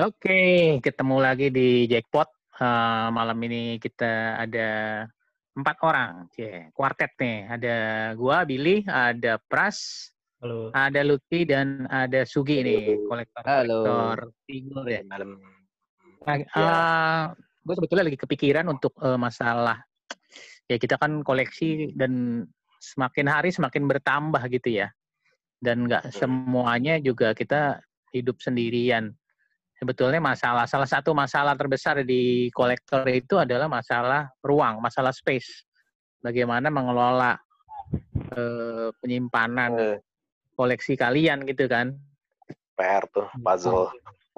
Oke, ketemu lagi di Jackpot. Uh, malam ini kita ada empat orang, yeah, kuartet nih. Ada gua, Billy, ada Pras, Halo. ada Lutfi, dan ada Sugi nih, kolektor-kolektor figur ya. Malam. Nah, uh, gue sebetulnya lagi kepikiran untuk uh, masalah ya kita kan koleksi dan semakin hari semakin bertambah gitu ya. Dan nggak semuanya juga kita hidup sendirian sebetulnya masalah salah satu masalah terbesar di kolektor itu adalah masalah ruang, masalah space. Bagaimana mengelola eh, penyimpanan koleksi kalian gitu kan? PR tuh puzzle.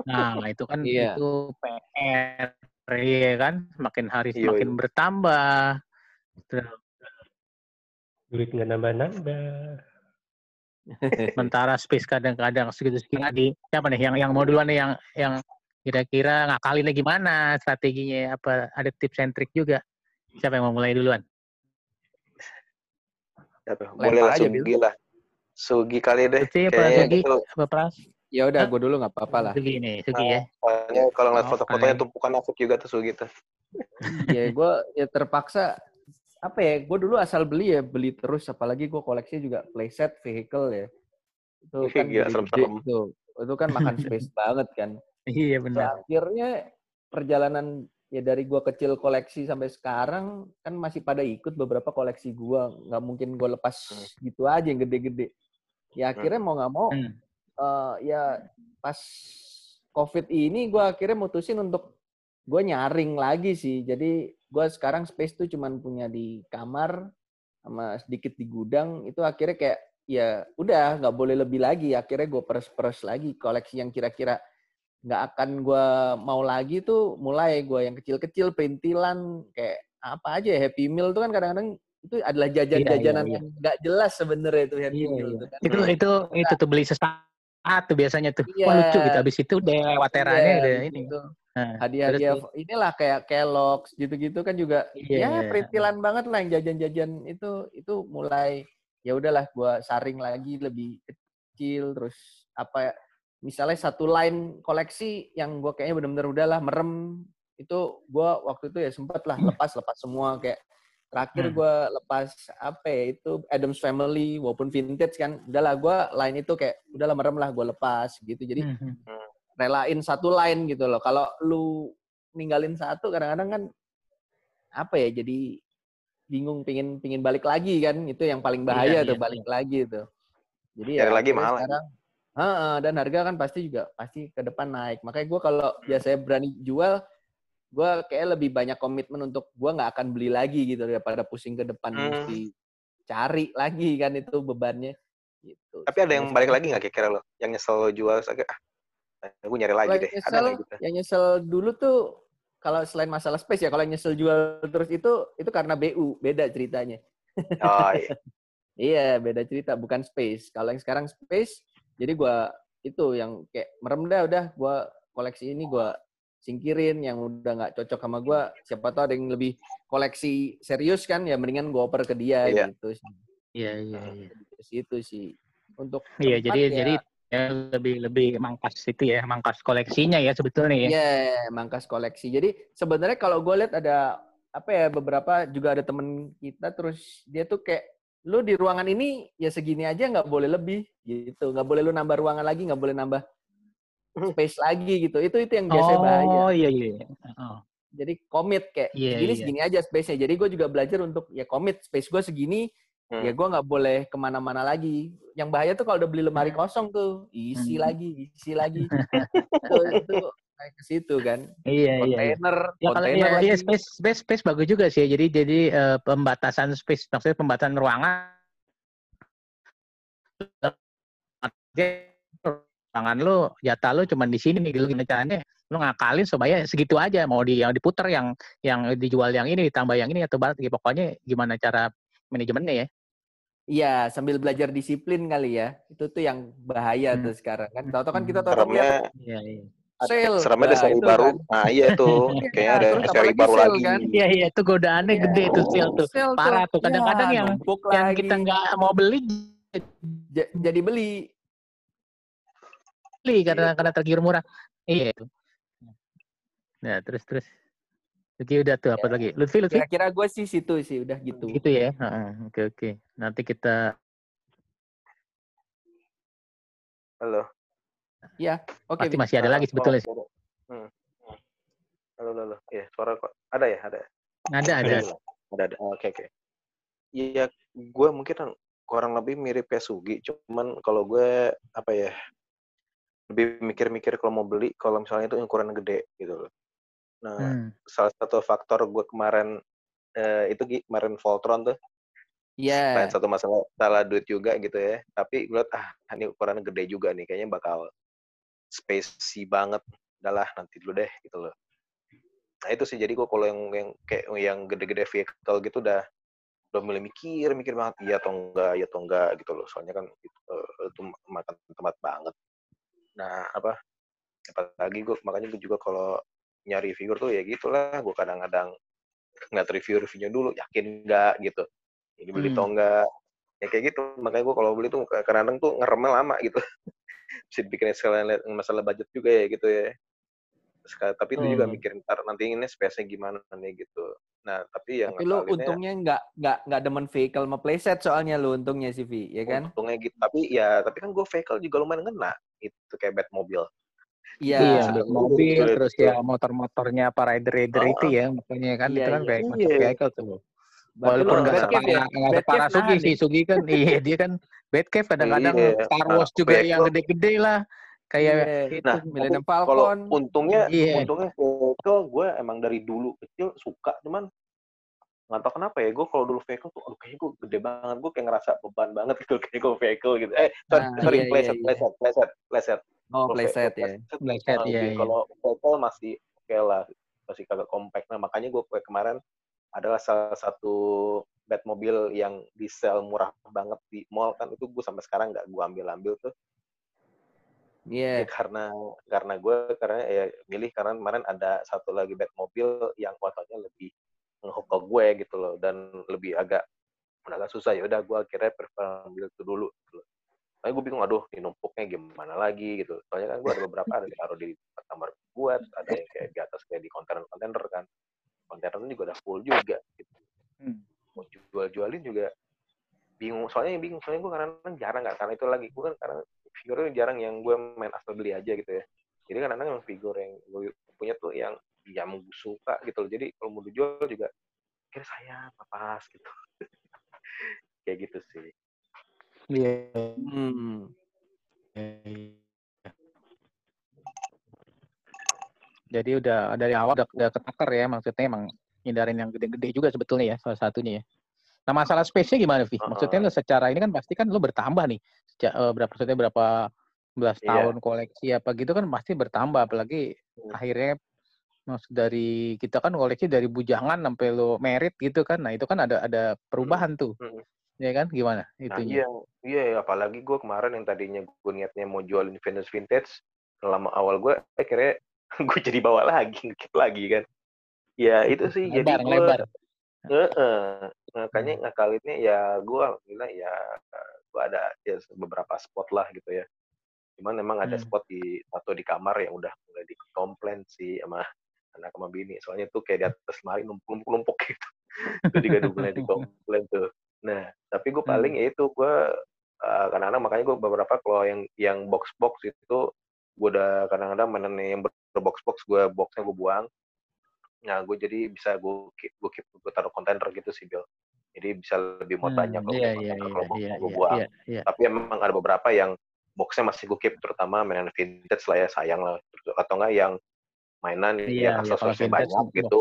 Nah, itu kan iya. itu PR iya kan, semakin hari semakin Yui. bertambah. Duit nggak nambah-nambah. Sementara space kadang-kadang segitu-segitu di siapa nih yang yang mau duluan nih yang yang kira-kira ngakalinnya gimana strateginya apa ada tips and trick juga? Siapa yang mau mulai duluan? Siapa? Boleh lah Sugi lah Sugi kali deh Sugi apa Sugi? itu... apa Pras? Ya udah gue dulu nggak apa-apa lah. Sugi nih Sugi nah, ya soalnya kalau ngeliat oh, foto-fotonya tumpukan asik juga tuh Sugi tuh. Ya gue ya terpaksa apa ya gue dulu asal beli ya beli terus apalagi gue koleksi juga playset vehicle ya itu kan Gila, serem -serem. itu itu kan makan space banget kan iya benar akhirnya perjalanan ya dari gue kecil koleksi sampai sekarang kan masih pada ikut beberapa koleksi gue nggak mungkin gue lepas hmm. gitu aja yang gede-gede ya akhirnya hmm. mau nggak mau hmm. uh, ya pas covid ini gue akhirnya mutusin untuk gue nyaring lagi sih jadi gue sekarang space tuh cuman punya di kamar sama sedikit di gudang itu akhirnya kayak ya udah nggak boleh lebih lagi akhirnya gue peres-peres lagi koleksi yang kira-kira nggak akan gue mau lagi tuh mulai gue yang kecil-kecil perintilan kayak apa aja ya happy meal tuh kan kadang-kadang itu adalah jajan-jajanan iya, iya, iya. yang nggak jelas sebenarnya itu happy iya, meal iya. Itu, kan. itu itu itu tuh beli sesaat tuh biasanya tuh iya. Wah, lucu gitu habis itu udah lewat teranya iya, udah ini tuh hadiah-hadiah inilah kayak Kellogg's gitu-gitu kan juga yeah. ya iya. perintilan banget lah yang jajan-jajan itu itu mulai ya udahlah gua saring lagi lebih kecil terus apa misalnya satu line koleksi yang gua kayaknya benar-benar udahlah merem itu gua waktu itu ya sempet lah lepas lepas semua kayak terakhir hmm. gue lepas apa ya itu Adams Family walaupun vintage kan udahlah gue line itu kayak udahlah merem lah gue lepas gitu jadi hmm. hmm relain satu line gitu loh. Kalau lu ninggalin satu kadang-kadang kan apa ya jadi bingung pingin pingin balik lagi kan itu yang paling bahaya iya, tuh iya, balik iya. lagi tuh. Jadi ya lagi mahal. Sekarang, uh, dan harga kan pasti juga pasti ke depan naik. Makanya gue kalau biasanya berani jual, gue kayak lebih banyak komitmen untuk gue nggak akan beli lagi gitu daripada pusing ke depan hmm. mesti cari lagi kan itu bebannya. Gitu. Tapi ada yang balik lagi nggak kira-kira lo? Yang nyesel lo jual, ah gue nyari lagi deh. Nyesel, ada gitu. Yang nyesel dulu tuh kalau selain masalah space ya, kalau yang nyesel jual terus itu itu karena BU, beda ceritanya. Oh iya. iya, beda cerita, bukan space. Kalau yang sekarang space, jadi gue itu yang kayak merem dah udah gue koleksi ini gue singkirin yang udah nggak cocok sama gue. Siapa tahu ada yang lebih koleksi serius kan, ya mendingan gue oper ke dia iya. gitu. Iya iya. iya. Itu sih untuk. Iya jadi ya, jadi ya lebih lebih mangkas itu ya mangkas koleksinya ya sebetulnya ya. Iya yeah, mangkas koleksi. Jadi sebenarnya kalau gue lihat ada apa ya beberapa juga ada temen kita terus dia tuh kayak lu di ruangan ini ya segini aja nggak boleh lebih gitu nggak boleh lu nambah ruangan lagi nggak boleh nambah space lagi gitu itu itu yang biasa oh, bahaya. Oh iya iya. Oh. Jadi komit kayak yeah, segini yeah. segini aja space-nya. Jadi gue juga belajar untuk ya komit space gue segini hmm. ya gue nggak boleh ke mana-mana lagi yang bahaya tuh kalau udah beli lemari hmm. kosong tuh isi hmm. lagi isi lagi itu, itu kayak ke situ kan iya kontainer iya ya, kontainer iya, iya, space space space bagus juga sih jadi jadi uh, pembatasan space maksudnya pembatasan ruangan ruangan lu jatah lu cuma di sini nih gimana caranya lu ngakalin supaya segitu aja mau di yang diputer yang yang dijual yang ini ditambah yang ini atau barat pokoknya gimana cara manajemennya ya Iya, sambil belajar disiplin kali ya. Itu tuh yang bahaya hmm. tuh sekarang kan. Tahu-tahu kan kita tahu Seremnya, iya, iya. Sale. Seremnya ada seri baru. Kan. Nah, iya tuh. Iya, Kayaknya ada seri baru lagi. Kan? Iya, iya. Itu godaannya ya. gede tuh sale tuh. Sale Parah tuh. Kadang-kadang ya, yang, yang kita nggak mau beli. J jadi beli. Beli karena, karena tergiur murah. Iya itu. Ya, terus terus. Oke udah tuh apa ya. lagi? Lutfi, Lutfi? Kira-kira gue sih situ sih udah gitu. Gitu ya. Oke oke. Nanti kita. Halo. Iya. Oke. Okay, Pasti masih ada lagi sebetulnya. Hmm. Halo halo. Iya suara kok ada ya ada. Ada ada. Ada ada. Oke oke. Iya, gue mungkin kurang lebih mirip kayak Sugi, cuman kalau gue apa ya lebih mikir-mikir kalau mau beli kalau misalnya itu ukuran gede gitu loh. Nah, hmm. salah satu faktor gue kemarin eh, itu kemarin Voltron tuh. Iya. Yeah. satu masalah salah duit juga gitu ya. Tapi gue liat ah ini ukuran gede juga nih, kayaknya bakal spacey banget. Udahlah nanti dulu deh gitu loh. Nah itu sih jadi gue kalau yang yang kayak yang gede-gede vehicle gitu udah udah mulai mikir mikir banget iya atau enggak iya atau enggak gitu loh soalnya kan itu, uh, itu makan tempat banget nah apa apalagi gue makanya gue juga kalau nyari figur tuh ya gitulah gue kadang-kadang nggak review reviewnya dulu yakin enggak gitu ini beli hmm. atau enggak ya kayak gitu makanya gue kalau beli tuh kadang-kadang tuh ngeremnya lama gitu bisa bikin sekalian masalah budget juga ya gitu ya Sekali, tapi itu hmm. juga mikirin ntar nanti ini space-nya gimana nih gitu. Nah, tapi yang Tapi lu untungnya nggak nggak nggak demen vehicle sama playset soalnya lu untungnya sih, Vi, ya kan? Untungnya gitu. Tapi ya, tapi kan gue vehicle juga lumayan ngena. Itu kayak bad mobil. Iya, iya mobil gitu, terus ya motor-motornya para rider-rider oh, itu ya, makanya kan iya, itu kan iya. kayak iya. vehicle tuh. Walaupun nggak separah ya? nggak separah Sugi sih, Sugi kan iya dia kan Batcave kadang-kadang iya. Star Wars juga yang gede-gede lah kayak yeah. itu nah, Millennium Falcon. Kalau untungnya yeah. untungnya vehicle gue emang dari dulu kecil suka cuman nggak tahu kenapa ya gue kalau dulu vehicle tuh aduh kayaknya gue gede banget gue kayak ngerasa beban banget gitu kayak gue vehicle gitu. Eh sorry nah, sorry iya, playset, iya, playset playset playset oh playset ya. playset ya kalau vehicle masih oke okay lah masih kagak compact. Nah makanya gue kemarin adalah salah satu bed mobil yang di sell murah banget di mall kan itu gue sampai sekarang nggak gue ambil ambil tuh. Iya. Yeah. Ya, karena karena gue karena ya milih karena kemarin ada satu lagi bed mobil yang fotonya lebih ngehook ke gue gitu loh dan lebih agak agak susah ya udah gue akhirnya prefer ambil itu dulu gitu loh. Tapi gue bingung aduh ini numpuknya gimana lagi gitu. Soalnya kan gue ada beberapa ada taruh di kamar gue, ada yang kayak di atas kayak di kontainer-kontainer kan. Kontainernya juga udah full juga gitu. Hmm. Mau jual-jualin juga bingung soalnya yang bingung soalnya gue karena jarang nggak karena itu lagi gue kan karena figurnya jarang yang gue main asal beli aja gitu ya jadi kan kadang emang figur yang gue punya tuh yang gue suka gitu loh jadi kalau mau dijual juga kira saya pas gitu kayak gitu sih iya yeah. hmm. jadi udah dari awal udah, udah ketakar ya maksudnya emang hindarin yang gede-gede juga sebetulnya ya salah satunya ya Nah masalah space-nya gimana, Vi? Maksudnya uh, secara ini kan pasti kan lo bertambah nih. Sejak, uh, berapa maksudnya berapa belas iya. tahun koleksi apa gitu kan pasti bertambah. Apalagi hmm. akhirnya maksud dari kita kan koleksi dari bujangan sampai lo merit gitu kan. Nah itu kan ada ada perubahan hmm. tuh. Hmm. Ya kan? Gimana Nah, iya, iya, apalagi gue kemarin yang tadinya gue niatnya mau jualin vintage vintage, lama awal gue akhirnya gue jadi bawa lagi, lagi kan. Ya itu sih lebar, jadi gue lebar. Heeh, makanya hmm. ngakalinnya ya gue alhamdulillah ya gue ada ya beberapa spot lah gitu ya. Cuman memang ada hmm. spot di satu di kamar yang udah mulai dikomplain sih sama anak sama bini. Soalnya tuh kayak di atas lemari numpuk-numpuk gitu. itu juga mulai dikomplain tuh. Nah, tapi gue paling hmm. ya itu gue uh, kadang-kadang makanya gue beberapa kalau yang yang box box itu gue udah kadang-kadang mainan yang berbox box gue boxnya gue buang Nah, gue jadi bisa gue keep, gue keep, gue taruh kontainer gitu sih, Bill. Jadi bisa lebih muat hmm, banyak kalau iya, iya, kalau iya, gue iya, buang. Iya, iya. Tapi emang ada beberapa yang boxnya masih gue keep, terutama mainan vintage lah ya, sayang lah. Atau enggak yang mainan iya, yang iya, aksesorinya banyak gitu.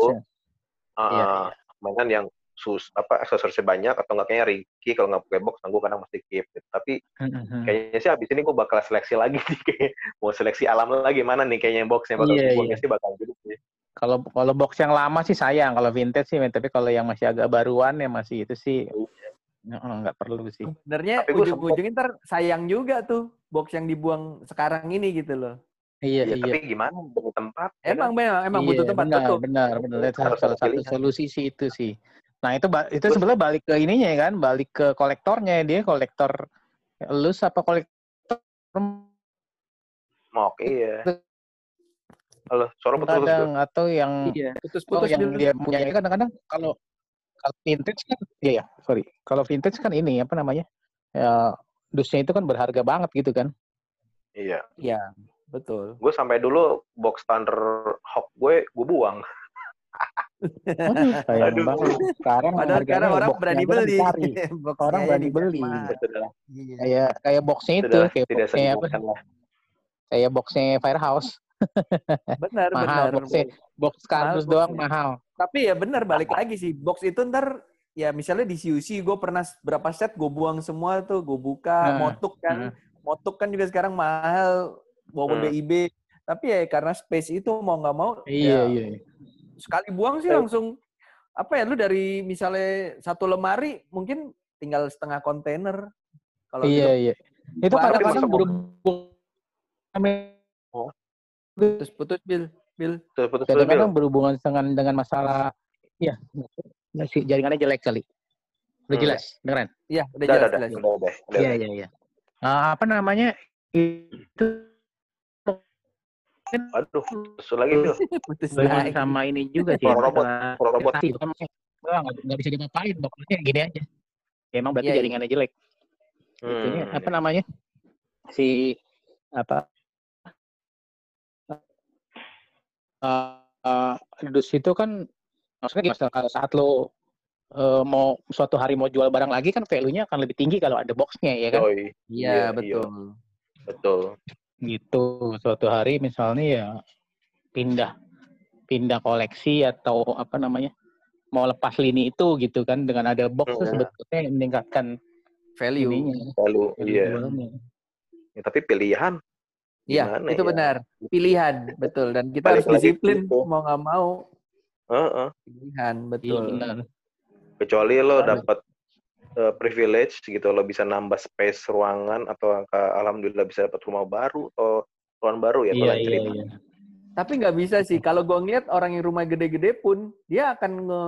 Uh, iya, iya. Mainan yang sus apa aksesorinya banyak atau enggak kayaknya Ricky kalau nggak pakai box, gue kadang mesti keep. Gitu. Tapi mm-hmm. kayaknya sih abis ini gue bakal seleksi lagi nih, kayak mau seleksi alam lagi mana nih kayaknya boxnya bakal yeah, yeah. sih bakal gitu sih. Kalau kalau box yang lama sih sayang, kalau vintage sih, tapi kalau yang masih agak baruan ya masih itu sih nggak perlu sih. Sebenarnya ujung-ujungnya ntar sayang juga tuh box yang dibuang sekarang ini gitu loh. Iya, ya, iya. Tapi gimana butuh tempat? Ya emang kan? memang, emang iya, butuh tempat benar, betul. Benar, benar. Itu salah, salah satu solusi sih itu sih. Nah itu itu sebenarnya balik ke ininya ya kan, balik ke kolektornya dia kolektor lus apa kolektor Mok iya. Halo, suara putus-putus. kadang atau yang Iya, oh, putus-putus yang dulu. dia punya kadang-kadang kalau kalau vintage kan iya ya sorry kalau vintage kan ini apa namanya ya dusnya itu kan berharga banget gitu kan Iya. Iya, betul. Gue sampai dulu box standar Hawk gue gue buang. Aduh, sayang Aduh. banget sekarang Padahal sekarang orang berani beli. Boxnya orang berani beli Iya. kayak kayak boxnya itu sudah kayak tidak boxnya apa kayak boxnya Firehouse Benar, mahal benar. boxnya box kardus Mahal doang boxnya. mahal Tapi ya benar balik lagi sih. Box itu ntar ya misalnya di CUC gue pernah berapa set gue buang semua tuh gue buka Nah, motuk kan nah. motuk kan juga sekarang mahal walaupun Hmm. BIB tapi ya karena space itu mau nggak mau iya ya iya sekali buang sih langsung. Apa ya lu dari misalnya satu lemari mungkin tinggal setengah kontainer kalau iya gitu iya. Itu kadang-kadang berhubung putus putus bil. Bil. Kadang-kadang berhubungan dengan dengan masalah ya masih jaringannya jelek kali udah Hmm. jelas beneran iya udah Udah, jelas udah, jelas. iya iya iya. Ah, apa namanya itu Aduh, putus lagi Bil. putus lagi. sama ini juga sih Suara robot, suara robot. nggak bisa diapain pokoknya gini aja. Ya, emang berarti Iya, iya. jaringannya jelek. Itunya, Hmm. apa namanya? Si apa? Uh, dus itu kan maksudnya gimana? Kalau saat lo uh, mau suatu hari mau jual barang lagi kan value-nya akan lebih tinggi kalau ada boxnya ya kan? Iya Iya, betul. Betul. gitu suatu hari misalnya ya pindah pindah koleksi atau apa namanya mau lepas lini itu gitu kan dengan ada box Hmm. sebetulnya meningkatkan value ininya Lalu, iya. jualnya. Ya, tapi pilihan. iya itu ya? benar pilihan betul dan kita Balik harus disiplin gitu. mau nggak mau Heeh. pilihan Iya betul benar. Kecuali lo dapat eh, privilege gitu, lo bisa nambah space ruangan atau angka alhamdulillah bisa dapat rumah baru atau ruangan baru ya Iya kalau iya cerita. iya. Tapi nggak bisa sih. Kalau gue ngeliat orang yang rumah gede-gede pun dia akan nge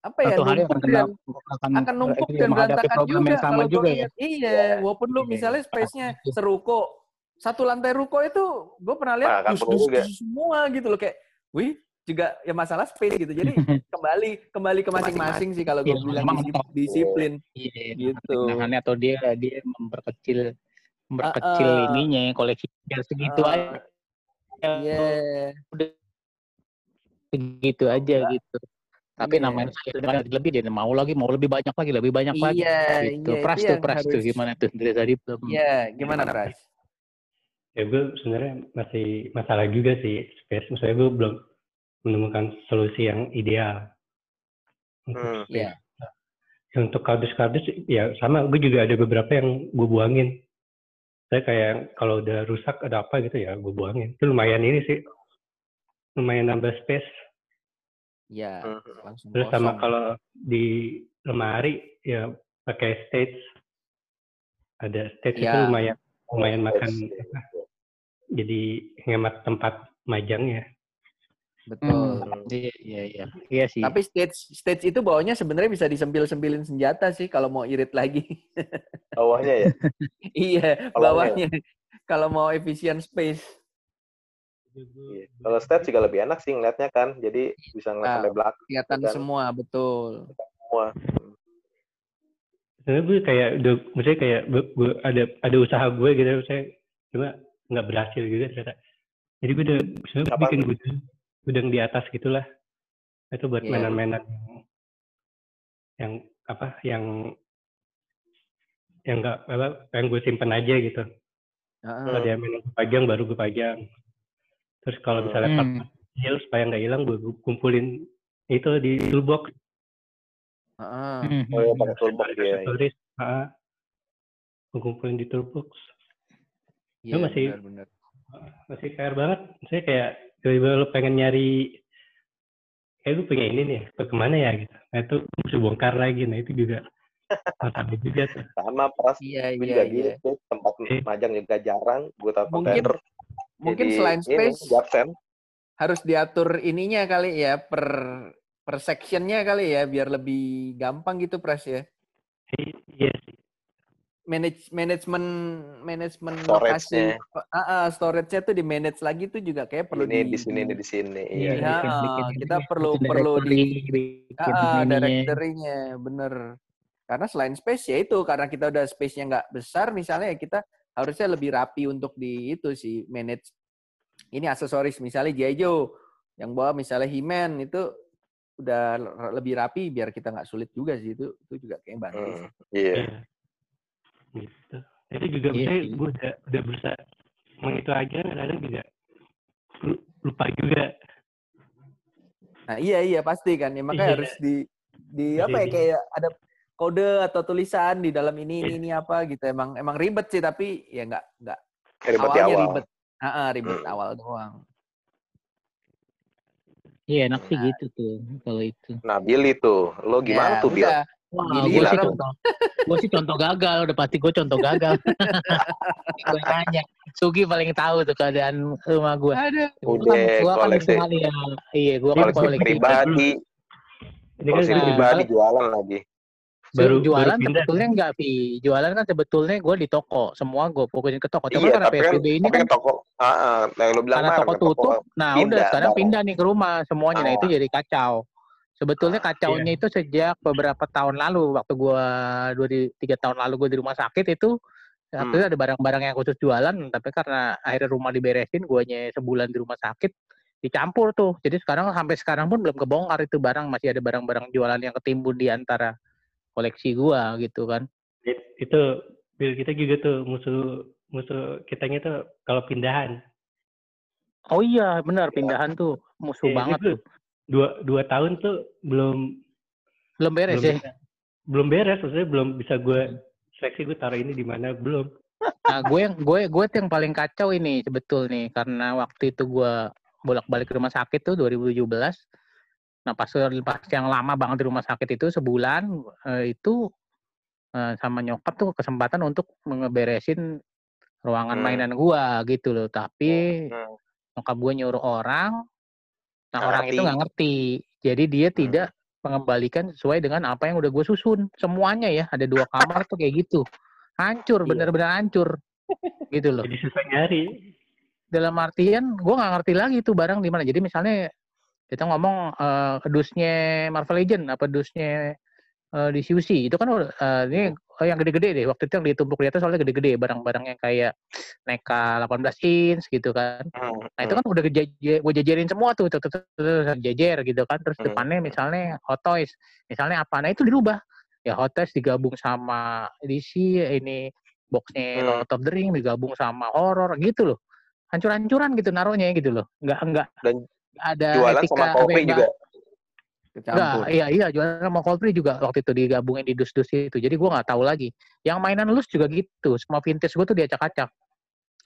apa ya numpuk dan akan, akan numpuk eh, dan berantakan juga. yang sama Kalau juga ya. lihat, Iya, walaupun lu Iya. misalnya space-nya seruko, satu lantai ruko itu gue pernah lihat Nah, dus, dus, juga. dus semua gitu loh kayak, wih juga ya masalah space gitu. Jadi kembali kembali ke masing-masing sih kalau gue Iya, bilang memang disi- mentok. disiplin Iya, gitu. Atau dia dia memperkecil memperkecil Uh, uh. ininya koleksi biar segitu Uh, aja. Iya. Segitu aja gitu. Tapi Iya. namanya saya dengan lebih dia mau lagi, mau lebih banyak lagi, lebih banyak lagi. Iya, Gitu. iya, Pras itu tuh, yang pras tuh gimana tuh dari tadi belum. Iya, gimana Pras? Ya gue sebenarnya masih masalah juga sih space. Maksudnya gue belum menemukan solusi yang ideal. Untuk Hmm. Iya. Ya, Untuk kardus-kardus ya sama. Gue juga ada beberapa yang gue buangin. Saya kayak kalau udah rusak ada apa gitu ya gue buangin. Itu lumayan ini sih. Lumayan nambah space. Iya, Hmm. langsung Terus sama kosong. kalau di lemari ya pakai stage. Ada stage itu Ya. lumayan lumayan makan jadi hemat tempat majangnya. Betul. Hmm. Iya, iya, iya. Iya sih. Tapi stage stage itu bawahnya sebenarnya bisa disempil-sempilin senjata sih kalau mau irit lagi. Bawahnya ya. iya, bawahnya. Kalau mau efisien space. Iya. Kalau stats juga lebih enak sih ngeliatnya kan. Jadi bisa ngeliat Ah. sampai belakang Kelihatan Dan- semua, betul. semua. Sebenarnya gue kayak udah, maksudnya kayak gue, gue ada ada usaha gue gitu, saya cuma nggak berhasil juga ternyata. Jadi gue udah sebenarnya bikin gudang, gudang di atas gitulah. Itu buat Iya. mainan-mainan yang apa, yang yang nggak apa, yang gue simpen aja gitu. Heeh. Kalau dia mainan gue pajang, baru gue pajang. Terus kalau misalnya Hmm. part kecil supaya nggak hilang, gue kumpulin itu di toolbox. Heeh. Hmm, Oh hmm. pakai toolbox dia. aksesoris. Ah, gue kumpulin di toolbox. Iya, masih- benar-benar. masih PR banget. Saya kayak tiba-tiba lo pengen nyari kayak gue punya ini nih, ke ke mana ya gitu. Nah itu mesti bongkar lagi. Nah itu juga masalah juga tuh. Sama pras. Iya, Gue iya, juga iya. gitu. Tempat Eh. majang juga jarang. Gue taruh Mungkin kontainer. Mungkin Jadi selain ini, space Japsen. harus diatur ininya kali ya per per sectionnya kali ya biar lebih gampang gitu pres ya. I- Iya sih. Manage manajemen manajemen lokasi. Uh, uh, storage-nya tuh di manage lagi tuh juga kayak perlu ini di, di sini ini di sini. Iya ya, kita perlu perlu di uh, directory-nya bener. Karena selain space ya itu karena kita udah space-nya nggak besar misalnya ya kita harusnya lebih rapi untuk di itu sih manage ini aksesoris. Misalnya Jejo yang bawa misalnya Himen itu udah lebih rapi biar kita nggak sulit juga sih itu itu juga kayak bantu. Hmm, iya. Yeah gitu itu juga yeah. saya gue udah udah berusaha mengitu aja kadang juga lupa juga nah iya iya pasti kan ya makanya yeah. harus di di apa ya kayak ada kode atau tulisan di dalam ini ini, iya. ini apa gitu emang emang ribet sih tapi ya nggak nggak ribet awalnya awal. ribet ah ribet hmm. awal doang Iya enak sih nah. gitu tuh kalau itu. Nah Billy tuh, lo gimana ya, tuh Bill? Wah, gue sih contoh, gue sih contoh gagal, udah pasti gue contoh gagal. gue nanya, Sugi paling tahu tuh keadaan rumah gue. Ada. Udah, gue kan sekali ya. Iya, gue kan koleksi pribadi. Ini kan pribadi jualan lagi. Baru jualan baru sebetulnya enggak, Vi. Jualan kan sebetulnya gue di toko. Semua gue fokusin ke toko. Cuma iya, karena PSBB kan, ini kan, toko, uh, uh, yang bilang karena toko tutup. Toko nah, pindah, udah sekarang pindah nih ke rumah semuanya. Nah, itu jadi kacau. Sebetulnya kacaunya yeah. itu sejak beberapa tahun lalu waktu gua dua tiga tahun lalu gue di rumah sakit itu waktu itu hmm. ada barang-barang yang khusus jualan tapi karena akhirnya rumah diberesin guanya sebulan di rumah sakit dicampur tuh. Jadi sekarang sampai sekarang pun belum kebongkar itu barang masih ada barang-barang jualan yang ketimbun di antara koleksi gua gitu kan. Itu bil kita juga tuh musuh musuh kitanya tuh kalau pindahan. Oh iya, benar pindahan tuh musuh ya, banget itu, tuh dua dua tahun tuh belum belum beres belum, ya? belum beres maksudnya belum bisa gue seleksi gue taruh ini di mana belum. Nah gue yang gue gue yang paling kacau ini sebetul nih. Karena waktu itu gue bolak balik ke rumah sakit tuh 2017 nah pas pas yang lama banget di rumah sakit itu sebulan eh, itu eh, sama nyokap tuh kesempatan untuk ngeberesin ruangan hmm. mainan gue gitu loh. Tapi hmm. nyokap gue nyuruh orang Nah, orang itu nggak ngerti. Jadi dia hmm. tidak mengembalikan sesuai dengan apa yang udah gue susun. Semuanya ya, ada dua kamar tuh kayak gitu. Hancur, iya. bener-bener hancur. Gitu loh. Jadi susah nyari. Dalam artian, gue nggak ngerti lagi tuh barang di mana. Jadi misalnya kita ngomong uh, dusnya Marvel Legend, apa dusnya uh, di CUC, itu kan uh, ini oh, yang gede-gede deh. Waktu itu yang ditumpuk di atas soalnya gede-gede barang-barang yang kayak Neka 18 inch gitu kan. Hmm, nah itu hmm. kan udah gue jajarin semua tuh, tuh jajar gitu kan. Terus hmm, depannya misalnya Hot Toys, misalnya apa? Nah itu dirubah. Ya Hot Toys digabung sama DC, ini boxnya Lord of the Ring digabung sama horror gitu loh. Hancur-hancuran gitu naruhnya gitu loh. Enggak enggak Dan ada jualan etika sama kopi juga. Enggak, iya iya jualan sama Coldplay juga waktu itu digabungin di dus-dus itu. Jadi gue nggak tahu lagi. Yang mainan lus juga gitu. Semua vintage gue tuh diacak-acak.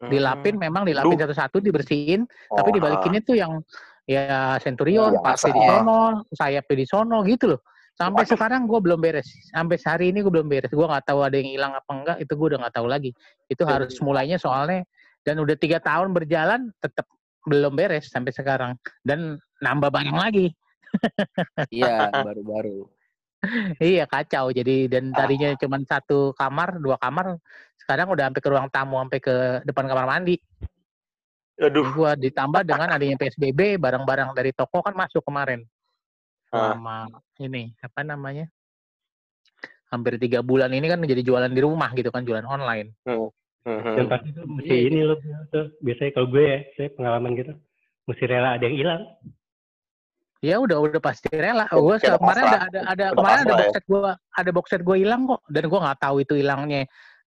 Hmm. Dilapin memang dilapin satu-satu dibersihin, oh, tapi dibalikin itu yang ya Centurion, ya, pasti di sono, sayap di sono gitu loh. Sampai Waduh. sekarang gue belum beres. Sampai hari ini gue belum beres. Gue nggak tahu ada yang hilang apa enggak. Itu gue udah nggak tahu lagi. Itu harus mulainya soalnya dan udah tiga tahun berjalan tetap belum beres sampai sekarang dan nambah banyak lagi iya, baru-baru. iya kacau jadi dan tadinya ah. cuma satu kamar dua kamar sekarang udah sampai ke ruang tamu sampai ke depan kamar mandi Aduh. Gua ditambah dengan adanya PSBB, barang-barang dari toko kan masuk kemarin. Ah. Selama ah. ini, apa namanya? Hampir tiga bulan ini kan jadi jualan di rumah gitu kan, jualan online. Hmm. Hmm. Dan hmm. pasti tuh mesti ini loh, biasanya kalau gue ya, saya pengalaman gitu, mesti rela ada yang hilang. Ya udah udah pasti rela. Gue kemarin ada ada ada kemarin ada box ya. set gue ada box set gue hilang kok dan gue nggak tahu itu hilangnya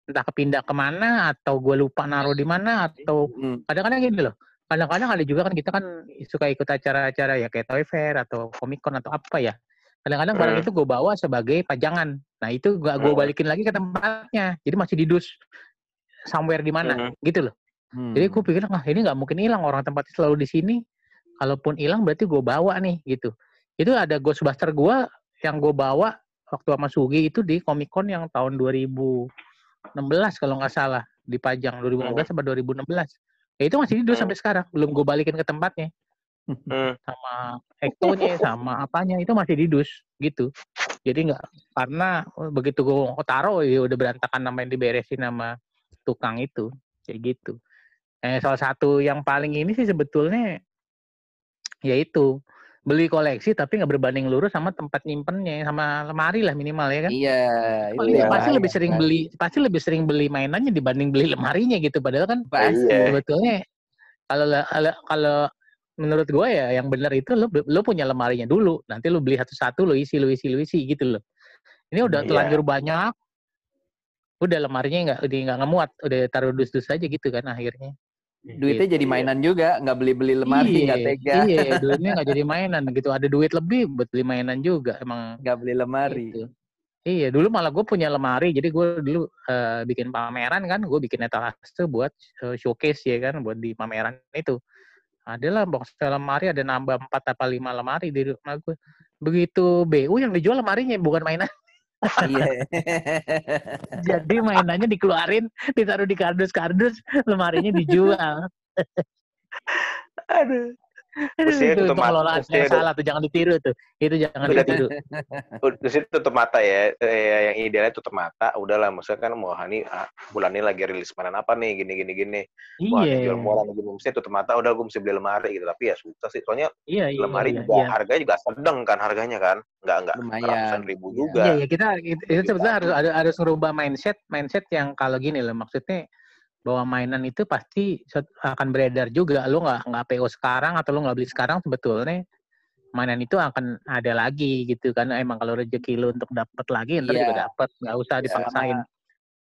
entah kepindah ke mana atau gue lupa naruh di mana atau hmm. kadang-kadang gini loh. Kadang-kadang ada juga kan kita kan suka ikut acara-acara ya kayak Toy Fair atau Comic Con atau apa ya. Kadang-kadang barang hmm. itu gue bawa sebagai pajangan. Nah itu gak gue hmm. balikin lagi ke tempatnya. Jadi masih di dus somewhere di mana gitu loh. Jadi gue pikir, ah ini nggak mungkin hilang orang tempatnya selalu di sini kalaupun hilang berarti gue bawa nih gitu itu ada Ghostbuster gue yang gue bawa waktu sama Sugi itu di Comic Con yang tahun 2016 kalau nggak salah di Pajang 2015 hmm. sampai 2016 ya itu masih hidup hmm. sampai sekarang belum gue balikin ke tempatnya hmm. sama ektonya sama apanya itu masih di dus gitu Jadi nggak karena begitu gue taruh ya udah berantakan namanya diberesin sama tukang itu kayak gitu. Eh, salah satu yang paling ini sih sebetulnya yaitu beli koleksi tapi nggak berbanding lurus sama tempat nyimpennya sama lemari lah minimal ya kan? Iya itu ya, pasti lebih sering beli pasti lebih sering beli mainannya dibanding beli lemarinya gitu. Padahal kan pasti. sebetulnya kalau kalau menurut gue ya yang benar itu lo lo punya lemarinya dulu. Nanti lo beli satu-satu lo isi lo isi lo isi gitu loh. Ini udah iya. telanjur banyak udah lemarinya nggak udah nggak ngemuat udah taruh dus-dus aja gitu kan akhirnya duitnya jadi iya. mainan juga nggak beli beli lemari nggak tega. iya duitnya nggak jadi mainan gitu. Ada duit lebih buat beli mainan juga emang nggak beli lemari. gitu. iya dulu malah gue punya lemari jadi gue dulu uh, bikin pameran kan gue bikin etalase buat uh, showcase ya kan buat di pameran itu. Adalah box lemari ada nambah empat apa lima lemari di rumah gue begitu BU yang dijual lemarinya bukan mainan Iya. Jadi mainannya dikeluarin, ditaruh di kardus-kardus, lemarinya dijual. Aduh. Mesti itu pengelolaan yang salah tuh jangan ditiru tuh. Itu jangan ditiru. Terus itu tutup mata ya. Eh, yang idealnya tutup mata. Udahlah, maksudnya kan mau Hani ah, bulan ini lagi rilis mainan apa nih, gini gini gini. Iya. jual murah lagi mesti tutup mata. Udah gue mesti beli lemari gitu. Tapi ya susah sih. Soalnya iya, iya, lemari iya, juga iya. harganya juga sedang kan harganya kan. Enggak enggak ratusan ribu iya. juga. Iya, iya kita itu, itu sebetulnya harus ada harus ngerubah mindset mindset yang kalau gini loh maksudnya bahwa mainan itu pasti akan beredar juga. Lo nggak nggak PO sekarang atau lo nggak beli sekarang sebetulnya mainan itu akan ada lagi gitu karena emang kalau rezeki lo untuk dapat lagi ntar yeah. juga dapat nggak usah iya, dipaksain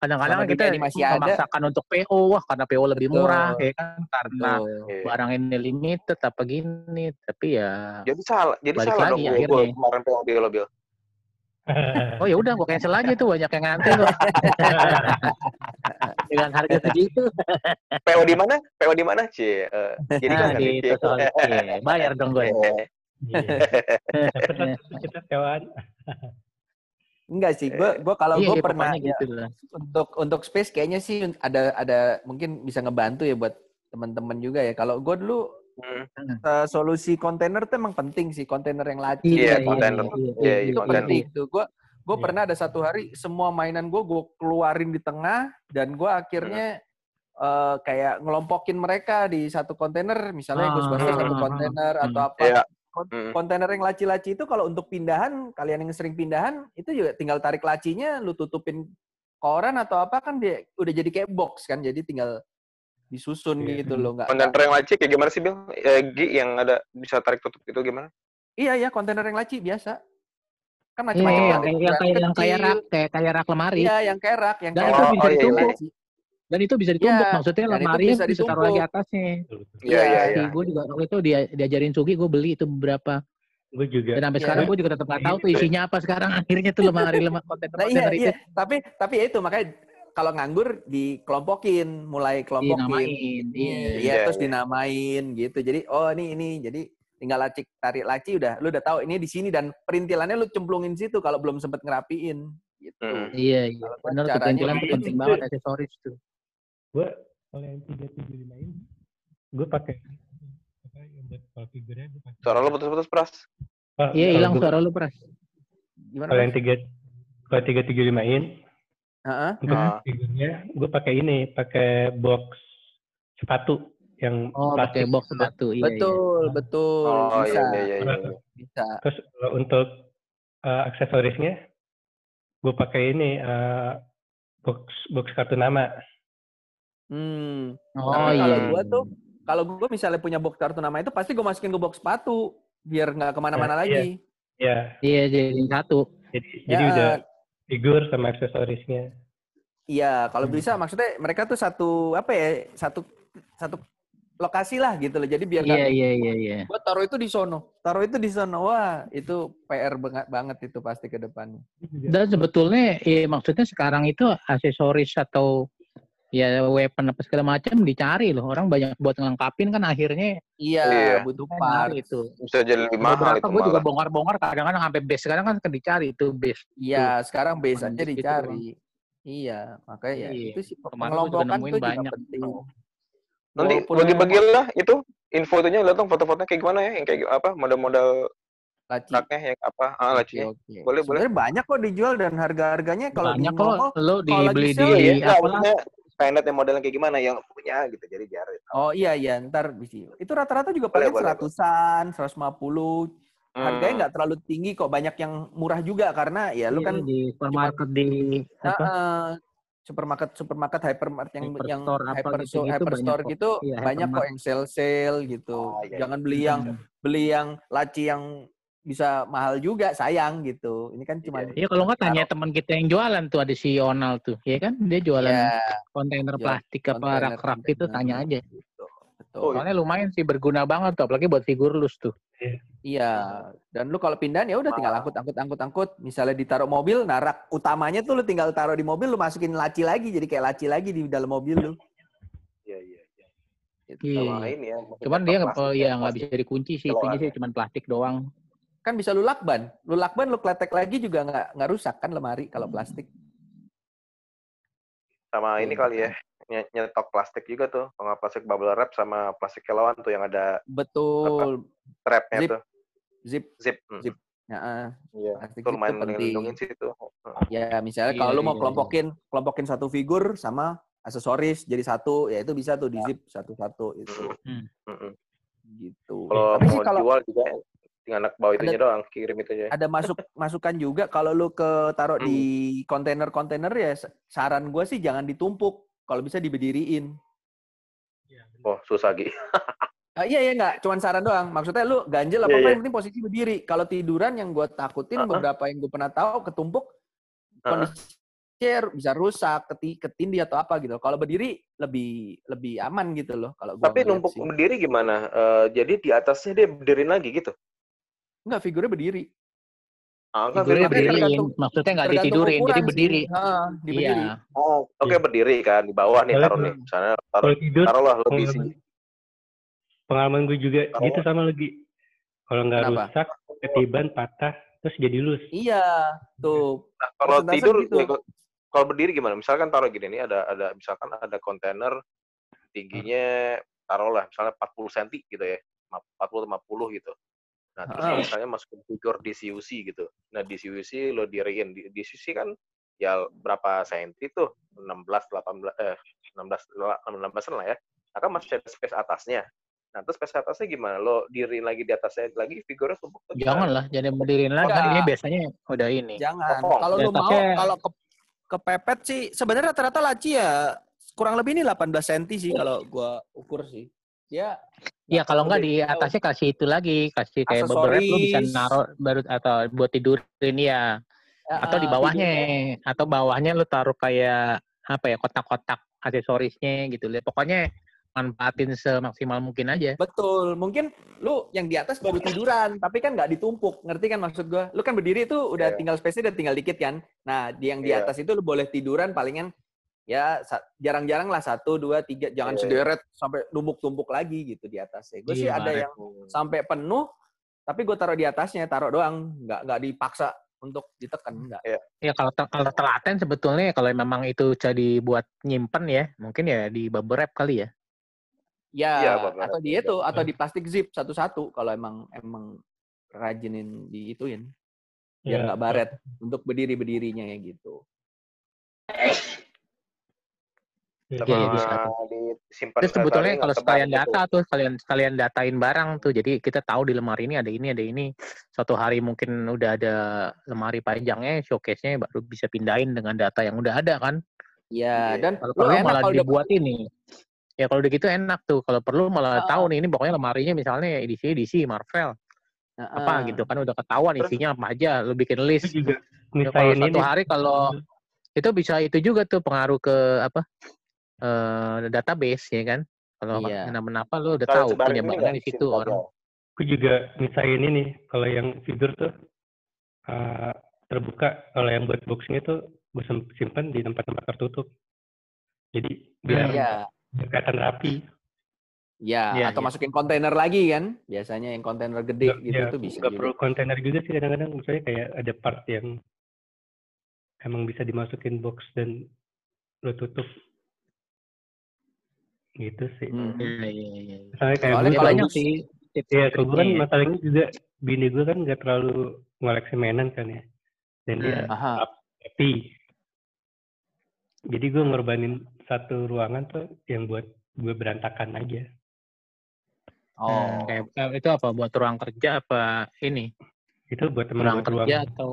kadang-kadang kita masih memaksakan ada. untuk PO wah karena PO lebih Betul. murah ya kan karena Betul. barang ini limited apa gini tapi ya jadi salah jadi salah lagi, dong gue kemarin PO Bil oh ya udah gue cancel aja tuh banyak yang ngantri kok dengan harga segitu PO di mana PO di mana sih uh, jadi kan di itu soal iya, bayar dong gue kita PO-an Enggak sih, gue gue kalau iya, gue iya, pernah gitu ya, untuk untuk space kayaknya sih ada ada mungkin bisa ngebantu ya buat teman-teman juga ya. Kalau gue dulu Hmm. Uh, solusi kontainer tuh emang penting sih kontainer yang laci. Iya, kontainer. Iya, yeah, yeah, itu penting tuh. Gue gue yeah. pernah ada satu hari semua mainan gue gue keluarin di tengah dan gue akhirnya hmm. uh, kayak ngelompokin mereka di satu kontainer, misalnya ah, Ghostbusters satu kontainer hmm. atau apa. Yeah. Kontainer yang laci-laci itu kalau untuk pindahan, kalian yang sering pindahan, itu juga tinggal tarik lacinya, lu tutupin koran atau apa kan dia udah jadi kayak box kan, jadi tinggal disusun yeah. gitu loh nggak kontainer yang laci kayak gimana sih Bill eh, Gi yang ada bisa tarik tutup itu gimana iya iya kontainer yang laci biasa kan macam-macam yeah, yang, yang, kayak yang kayak rak kayak kayak rak lemari iya yang kayak rak yang dan itu bisa oh, ditumpuk iya, iya. dan itu bisa ditumpuk yeah, maksudnya lemari bisa, bisa taruh lagi atasnya iya iya iya gue juga waktu itu dia diajarin Sugi gue beli itu beberapa gue juga. Dan sampai yeah. sekarang gue juga tetap nggak tahu tuh isinya apa sekarang. Akhirnya tuh lemari lemari kontainer nah, iya, iya. Tapi tapi ya itu makanya kalau nganggur dikelompokin, mulai kelompokin. Dinamain. Iya, iya, terus dinamain gitu. Jadi oh ini ini jadi tinggal lacik tarik laci udah lu udah tahu ini di sini dan perintilannya lu cemplungin situ kalau belum sempet ngerapiin gitu. Hmm. Iya, iya. Benar tuh perintilan tuh penting banget aksesoris tuh. Gue kalau yang tiga tujuh lima ini gue pakai apa yang buat kalau figurnya gue pakai. Suara lu putus-putus pras. Oh, iya hilang suara lu pras. Gimana? Kalau yang tiga kalau tiga tujuh lima in Uh-huh. Untuk uh. figurnya gue pakai ini, pakai box sepatu yang oh, pakai box sepatu. Iya, betul, iya. betul. Oh, bisa. Iya, iya, iya, iya. Bisa. Terus untuk uh, aksesorisnya gue pakai ini uh, box box kartu nama. Hmm. Oh, nah, iya. Kalau gue tuh kalau gue misalnya punya box kartu nama itu pasti gue masukin ke box sepatu biar nggak ke mana-mana nah, lagi. Iya. Iya, jadi satu. Jadi, ya, jadi udah figur sama aksesorisnya. Iya, kalau hmm. bisa maksudnya mereka tuh satu apa ya satu satu lokasi lah gitu loh. Jadi biar Iya iya iya iya. Gua taruh itu di sono, taruh itu di sono. Wah, itu PR banget banget itu pasti ke depannya. Dan sebetulnya ya maksudnya sekarang itu aksesoris atau ya weapon apa segala macam dicari loh orang banyak buat ngelengkapin kan akhirnya iya, iya. butuh part itu bisa jadi lebih mahal itu gue juga bongkar-bongkar kadang-kadang sampai base sekarang kan dicari itu base iya sekarang base aja dicari gitu, iya makanya ya iya. itu sih pengelompokan itu juga banyak. penting nanti bagi-bagi lah itu info itunya lihat dong foto-fotonya kayak gimana ya yang kayak apa model-model laci. Raknya yang apa? Ah, laci. Okay, okay. Boleh, Sebenarnya boleh. banyak kok dijual dan harga-harganya kalau banyak di kok lo dibeli di, ya, apa? Skynet yang modelnya kayak gimana yang punya gitu jadi biar oh iya iya ntar bisa itu rata-rata juga paling seratusan seratus lima puluh harganya hmm. nggak terlalu tinggi kok banyak yang murah juga karena ya lu iya, kan di supermarket di apa? Uh, supermarket supermarket hypermarket yang hyper yang hyper gitu, gitu, hyperstore banyak gitu iya, banyak kok yang sale sale gitu oh, iya, jangan iya. beli yang hmm. beli yang laci yang bisa mahal juga sayang gitu. Ini kan cuma Iya kalau nggak tanya teman kita yang jualan tuh ada si Onal tuh, ya kan? Dia jualan ya, kontainer plastik apa rak-rak itu tanya aja. Gitu. Oh, Soalnya lumayan sih berguna banget tuh, apalagi buat figur lus tuh. Iya. Dan lu kalau pindahan ya udah tinggal angkut angkut angkut angkut. Misalnya ditaruh mobil, narak utamanya tuh lu tinggal taruh di mobil, lu masukin laci lagi jadi kayak laci lagi di dalam mobil lu. Iya iya iya. Gitu. Iya. Ya, cuman dia nggak oh, ya nggak bisa dikunci sih, itu sih cuman plastik doang kan bisa lu lakban. Lu lakban, lu kletek lagi juga nggak nggak rusak kan lemari kalau plastik. Sama ini kali ya, nyetok plastik juga tuh. Kalau plastik bubble wrap sama plastik kilauan tuh yang ada betul trapnya zip. tuh. Zip. Zip. Hmm. Zip. Ya, iya. Itu lumayan melindungi sih itu. Ya, misalnya iya, kalau lu mau iya, iya. kelompokin kelompokin satu figur sama aksesoris jadi satu, ya itu bisa tuh di zip satu-satu itu. Hmm. Gitu. Kalau mau kalau, jual juga anak bawa itunya ada, doang kirim itu aja ada masuk masukan juga kalau lu ke taruh hmm. di kontainer-kontainer ya saran gue sih jangan ditumpuk kalau bisa diberdiriin iya, oh susah gitu Uh, iya iya nggak, cuman saran doang. Maksudnya lu ganjel apa yeah, yeah. penting posisi berdiri. Kalau tiduran yang gue takutin uh -huh. beberapa yang gue pernah tahu ketumpuk uh -huh. kondisi chair bisa rusak, keti ketindih atau apa gitu. Kalau berdiri lebih lebih aman gitu loh. Kalau Tapi numpuk sih. berdiri gimana? Uh, jadi di atasnya dia berdiriin lagi gitu? Enggak, figurnya berdiri. Oh, figurnya berdiri, maksudnya nggak ditidurin, jadi berdiri. Ha, di iya. Oh, oke okay, berdiri kan di bawah nih taruh nih. Misalnya taruh, tidur, taruhlah lebih sih. Pengalaman gue juga taruh. gitu sama lagi. Kalau nggak rusak, ketiban, patah, terus jadi lus. Iya, tuh. Nah, kalau tidur, gitu. ya, kalau berdiri gimana? Misalkan taruh gini nih, ada ada misalkan ada kontainer tingginya taruhlah misalnya 40 cm gitu ya, 40 50 gitu. Nah, terus uh. misalnya masukin figur di CUC gitu. Nah, di CUC lo diriin di, di CUC kan ya berapa senti tuh? 16 18 eh 16 16 lah ya. Akan nah, masih ada space atasnya. Nah, terus space atasnya gimana? Lo diriin lagi di atasnya lagi figurnya tumpuk Jangan lah, jadi berdiriin lagi. Kan ini biasanya udah ini. Jangan. Kalau lo mau kalau ke kepepet sih sebenarnya rata-rata laci ya kurang lebih ini 18 cm sih kalau gua ukur sih. Ya Iya kalau enggak di atasnya kasih itu lagi, kasih kayak beberapa lu bisa naruh baru atau buat tidurin ya. ya atau di bawahnya tidurnya. atau bawahnya lu taruh kayak apa ya kotak-kotak aksesorisnya gitu. Pokoknya manfaatin semaksimal mungkin aja. Betul. Mungkin lu yang di atas baru tiduran, tapi kan nggak ditumpuk. Ngerti kan maksud gua? Lu kan berdiri itu udah yeah. tinggal space-nya udah tinggal dikit kan. Nah, di yang di yeah. atas itu lu boleh tiduran palingan ya jarang-jarang lah satu dua tiga jangan yeah. sederet sampai tumpuk-tumpuk lagi gitu di atasnya. Gue sih iya, ada yang sampai penuh tapi gue taruh di atasnya taruh doang. Nggak nggak dipaksa untuk ditekan enggak ya, ya kalau kalau telaten sebetulnya kalau memang itu jadi buat nyimpen ya mungkin ya di bubble wrap kali ya. Ya, ya atau di itu atau di plastik zip satu-satu kalau emang emang rajinin di ituin biar iya. nggak ya. baret untuk berdiri berdirinya ya gitu sama iya, bisa disimpan Terus sebetulnya kalau sekalian gitu. data tuh sekalian sekalian datain barang tuh. Jadi kita tahu di lemari ini ada ini ada ini. Suatu hari mungkin udah ada lemari panjangnya, showcase-nya baru bisa pindahin dengan data yang udah ada kan. Iya, dan kalau perlu malah kalau dibuat udah... ini. Ya kalau begitu enak tuh. Kalau perlu malah uh, tahu nih ini pokoknya lemarinya misalnya edisi edisi Marvel. Uh, apa gitu kan udah ketahuan isinya apa aja. Lu bikin list. Juga, kalau satu hari kalau itu bisa itu juga tuh pengaruh ke apa uh, database ya kan. Kalau iya. kenapa-napa lu udah tahu penyebarannya di situ orang. Aku juga misain ini kalau yang figur tuh uh, terbuka, kalau yang buat boxing itu gue simpan di tempat-tempat tertutup. Jadi biar hmm, ya. kelihatan rapi. Ya, ya atau ya. masukin kontainer lagi kan? Biasanya yang kontainer gede gak, gitu ya, tuh bisa. Gak perlu kontainer juga sih kadang-kadang. Misalnya kayak ada part yang emang bisa dimasukin box dan lo tutup gitu sih. Hmm. Iya iya iya. Soalnya kayak Soalnya banyak sih. Iya, kalau gue kan ya. masalahnya juga bini gue kan nggak terlalu ngoleksi mainan kan ya. Dan dia hmm. happy. Jadi gue ngorbanin satu ruangan tuh yang buat gue berantakan aja. Oh, hmm, kayak eh, itu apa buat ruang kerja apa ini? Itu buat teman ruang kerja ruang, atau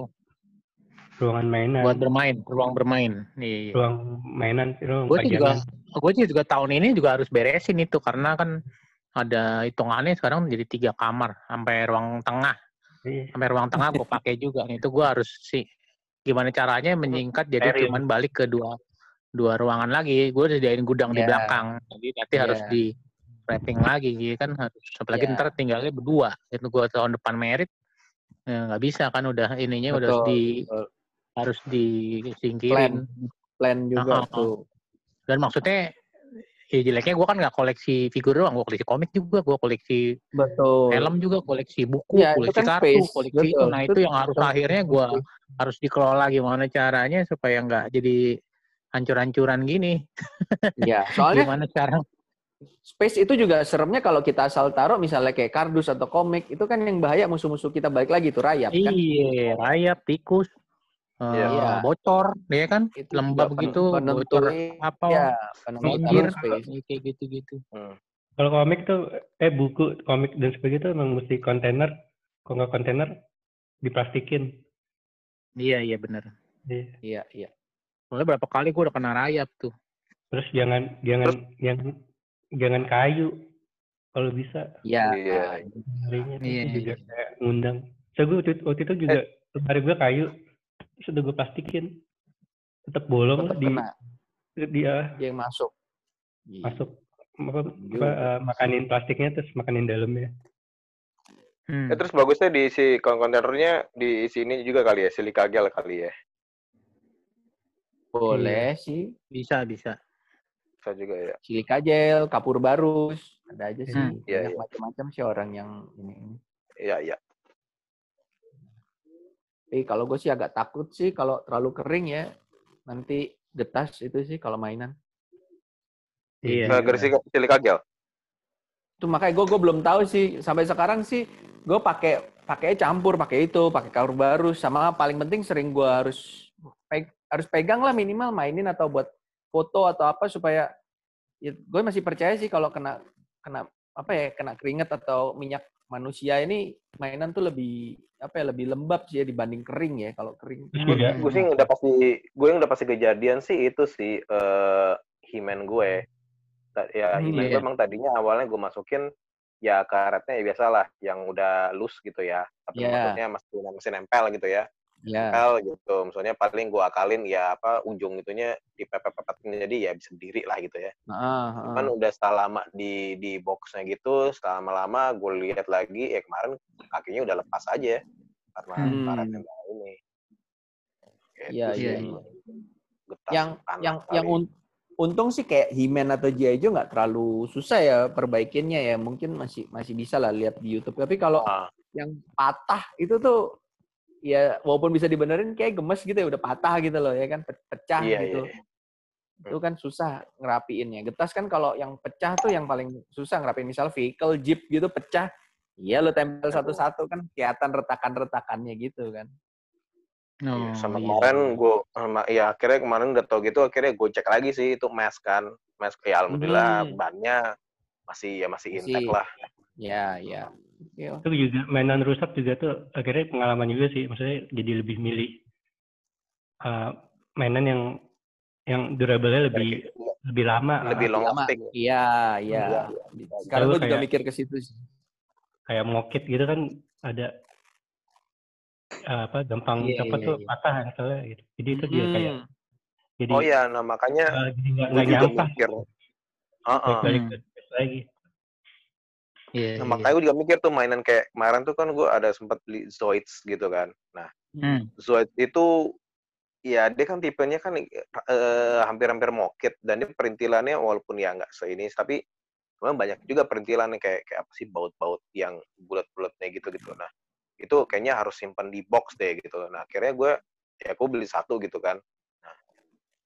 ruangan mainan. Buat bermain, ruang bermain. Nih. Ruang mainan, ruang gue juga, gue juga tahun ini juga harus beresin itu karena kan ada hitungannya sekarang jadi tiga kamar sampai ruang tengah iya. sampai ruang tengah gue pakai juga itu gue harus sih gimana caranya menyingkat jadi Erin. cuman balik ke dua dua ruangan lagi gue udah sediain gudang yeah. di iya. belakang jadi nanti yeah. harus di wrapping lagi gitu kan harus apalagi yeah. ntar tinggalnya berdua itu gue tahun depan merit ya nggak ya, bisa kan udah ininya Betul. udah di Betul. Harus disingkirin plan, plan juga uh -huh. tuh dan maksudnya ya jeleknya gue kan nggak koleksi figur doang, gue koleksi komik juga, gue koleksi Betul. film juga, koleksi buku, ya, koleksi kan kartu, space. koleksi Betul. itu. Nah itu, itu yang harus Betul. akhirnya gue harus dikelola gimana caranya supaya nggak jadi hancur-hancuran gini. Iya, soalnya gimana cara Space itu juga seremnya kalau kita asal taruh misalnya kayak kardus atau komik itu kan yang bahaya musuh-musuh kita balik lagi tuh rayap kan. Iya, rayap, tikus, uh, ya. bocor, ya kan, itu lembab gitu, bocor apa, ya, banjir, kayak gitu-gitu. Hmm. Kalau komik tuh, eh buku, komik dan sebagainya tuh emang mesti kontainer, kalau nggak kontainer diplastikin. Iya iya benar. Iya iya. iya. Soalnya berapa kali gue udah kena rayap tuh. Terus jangan jangan yang jangan kayu kalau bisa. Iya. Iya. Iya. juga iya. kayak ngundang. Saya gue waktu, waktu itu juga eh. hari gue kayu sudah gue plastikin. Tetap bolong tetap di kena. dia. Yang masuk. Masuk. Apa, apa uh, makanin plastiknya terus makanin dalamnya. Hmm. ya, terus bagusnya diisi kontainernya di sini juga kali ya silika gel kali ya. Boleh hmm. sih. Bisa bisa. Bisa juga ya. Silika gel kapur barus. Ada aja sih. Hmm. ya, ya. macam-macam sih orang yang ini. Iya iya tapi kalau gue sih agak takut sih kalau terlalu kering ya nanti getas itu sih kalau mainan. Iya. Nah, Gersi cilik kagel. Itu makanya gue gue belum tahu sih sampai sekarang sih gue pakai pakai campur pakai itu pakai kaur baru sama paling penting sering gue harus peg, harus pegang lah minimal mainin atau buat foto atau apa supaya ya, gue masih percaya sih kalau kena kena apa ya kena keringet atau minyak manusia ini mainan tuh lebih apa ya lebih lembab sih ya dibanding kering ya kalau kering. Iya. Gue sih udah pasti gue yang udah pasti kejadian sih itu sih uh, himen gue. Ya hmm, himen iya. gue emang tadinya awalnya gue masukin ya karetnya ya biasalah yang udah loose gitu ya. Tapi yeah. maksudnya masih masih nempel gitu ya yeah. Nempel gitu. Misalnya paling gue akalin ya apa ujung itunya dipepet-pepetin jadi ya bisa berdiri lah gitu ya. Uh, uh. Cuman udah setelah lama di di boxnya gitu, setelah lama-lama gue lihat lagi ya kemarin kakinya udah lepas aja karena hmm. karetnya ini. Iya iya. Yang yang kali. yang un untung sih kayak Himen atau G.I. nggak terlalu susah ya perbaikinnya ya mungkin masih masih bisa lah lihat di YouTube tapi kalau uh. yang patah itu tuh ya walaupun bisa dibenerin kayak gemes gitu ya udah patah gitu loh ya kan pecah iya, gitu. Iya, iya. Itu kan susah ngerapiinnya. Getas kan kalau yang pecah tuh yang paling susah ngerapiin. Misal vehicle jeep gitu pecah, iya lo tempel satu-satu kan kelihatan retakan-retakannya gitu kan. Oh, sama iya. kemarin gue ya akhirnya kemarin udah tau gitu akhirnya gue cek lagi sih itu mask kan mask ya alhamdulillah hmm. bannya masih ya masih intact lah ya ya. Itu juga mainan rusak juga tuh akhirnya pengalaman juga sih maksudnya jadi lebih milih uh, mainan yang yang durable-nya lebih lebih lama. Lebih long lasting iya iya. Sekarang gue juga mikir ke situ sih. kayak mokit gitu kan ada uh, apa gampang yeah, apa yeah, tuh yeah. patah misalnya gitu. Jadi itu hmm. dia kayak jadi oh ya nah makanya uh, jadi nggak nyampe mikir. Uh -uh. balik lagi Yeah, nah, iya. makanya gue juga mikir tuh mainan kayak kemarin tuh kan gue ada sempat beli Zoids gitu kan. Nah, hmm. Zoids itu ya dia kan tipenya kan uh, hampir-hampir mokit dan dia perintilannya walaupun ya nggak seini tapi memang banyak juga perintilannya kayak kayak apa sih baut-baut yang bulat-bulatnya gitu gitu. Nah, itu kayaknya harus simpan di box deh gitu. Nah, akhirnya gue ya gue beli satu gitu kan. Nah,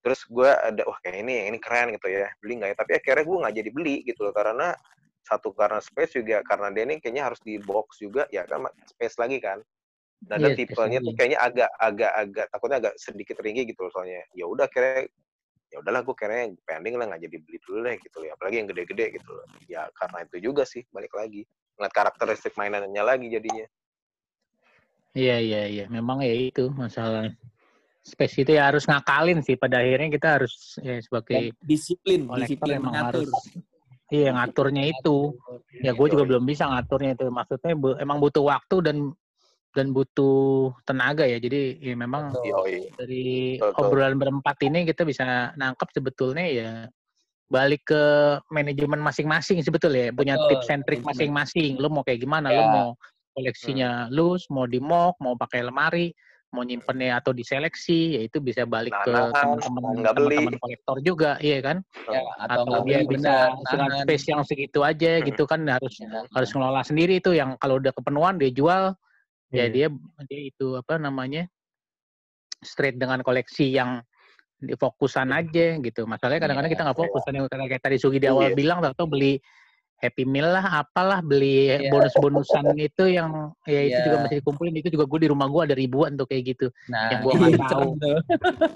terus gue ada wah kayak ini ini keren gitu ya beli nggak ya tapi akhirnya gue nggak jadi beli gitu loh karena satu karena space juga karena dia ini kayaknya harus di box juga ya kan space lagi kan? Nah, dan yeah, tipenya tuh kayaknya agak agak agak takutnya agak sedikit tinggi gitu loh soalnya. Ya udah kira ya udahlah gue kayaknya pending lah nggak jadi beli dulu deh gitu loh apalagi yang gede-gede gitu loh. Ya karena itu juga sih balik lagi. Ngeliat karakteristik mainannya lagi jadinya. Iya iya iya. Memang ya itu masalah. Space itu ya harus ngakalin sih pada akhirnya kita harus ya sebagai Dan disiplin disiplin memang harus iya ngaturnya itu ya gue juga belum bisa ngaturnya itu maksudnya emang butuh waktu dan dan butuh tenaga ya jadi ya memang Betul. dari Betul. obrolan berempat ini kita bisa nangkep sebetulnya ya balik ke manajemen masing-masing sebetulnya ya punya tips and trick masing-masing lu mau kayak gimana ya. lu mau koleksinya hmm. lus mau di mock mau pakai lemari mau nyimpennya atau diseleksi ya itu bisa balik nah, ke teman-teman teman-teman kolektor juga iya kan? Ya, atau, atau dia bisa dengan space yang segitu aja hmm. gitu kan harus ya, harus ngelola sendiri itu yang kalau udah kepenuhan dia jual ya dia dia itu apa namanya straight dengan koleksi yang fokusan aja gitu. Masalahnya kadang-kadang kita nggak fokus kan kayak tadi Sugi di awal bilang atau beli Happy Meal lah, apalah beli yeah. bonus-bonusan itu yang ya itu yeah. juga masih dikumpulin itu juga gue di rumah gue ada ribuan tuh kayak gitu nah, yang gue nggak iya, tahu.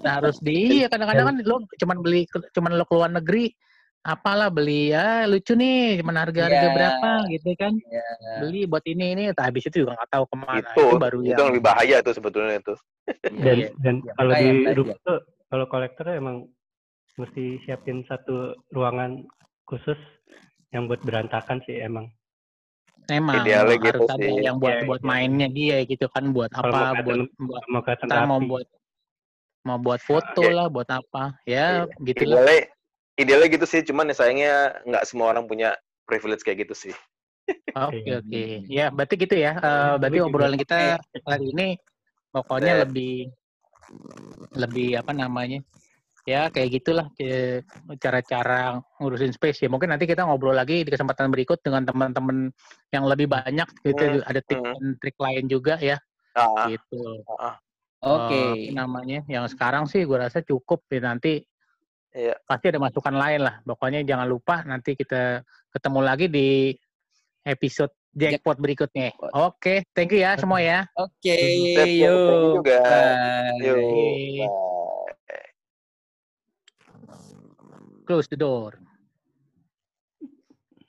nah harus di iya kadang-kadang kan lo cuman beli cuman lo keluar negeri apalah beli ya lucu nih cuman harga harga yeah. berapa gitu kan yeah. beli buat ini ini tak habis itu juga nggak tahu ke mana itu, itu baru itu yang lebih bahaya tuh sebetulnya itu dan iya. dan ya, kalau di rumah tuh kalau kolektor emang mesti siapin satu ruangan khusus yang buat berantakan sih emang. Emang Idealnya harus gitu ada sih. yang buat ya, buat ya. mainnya dia gitu kan buat Kalo apa buat buat mau, mau buat mau buat foto ya. lah buat apa ya ya. gitu idealnya, lah. Idealnya gitu sih cuman ya sayangnya nggak semua orang punya privilege kayak gitu sih. Oke okay, oke okay. ya berarti gitu ya uh, berarti obrolan kita hari ini pokoknya ya. lebih lebih apa namanya ya kayak gitulah cara-cara ngurusin space ya mungkin nanti kita ngobrol lagi di kesempatan berikut dengan teman-teman yang lebih banyak gitu hmm. ada trik hmm. trik lain juga ya ah. gitu ah. oke okay. uh, namanya yang sekarang sih gue rasa cukup ya nanti yeah. pasti ada masukan lain lah pokoknya jangan lupa nanti kita ketemu lagi di episode jackpot berikutnya. Oke, okay, thank you ya semua ya. Oke, okay, yuk. Bye. Yuk. Bye. Close the door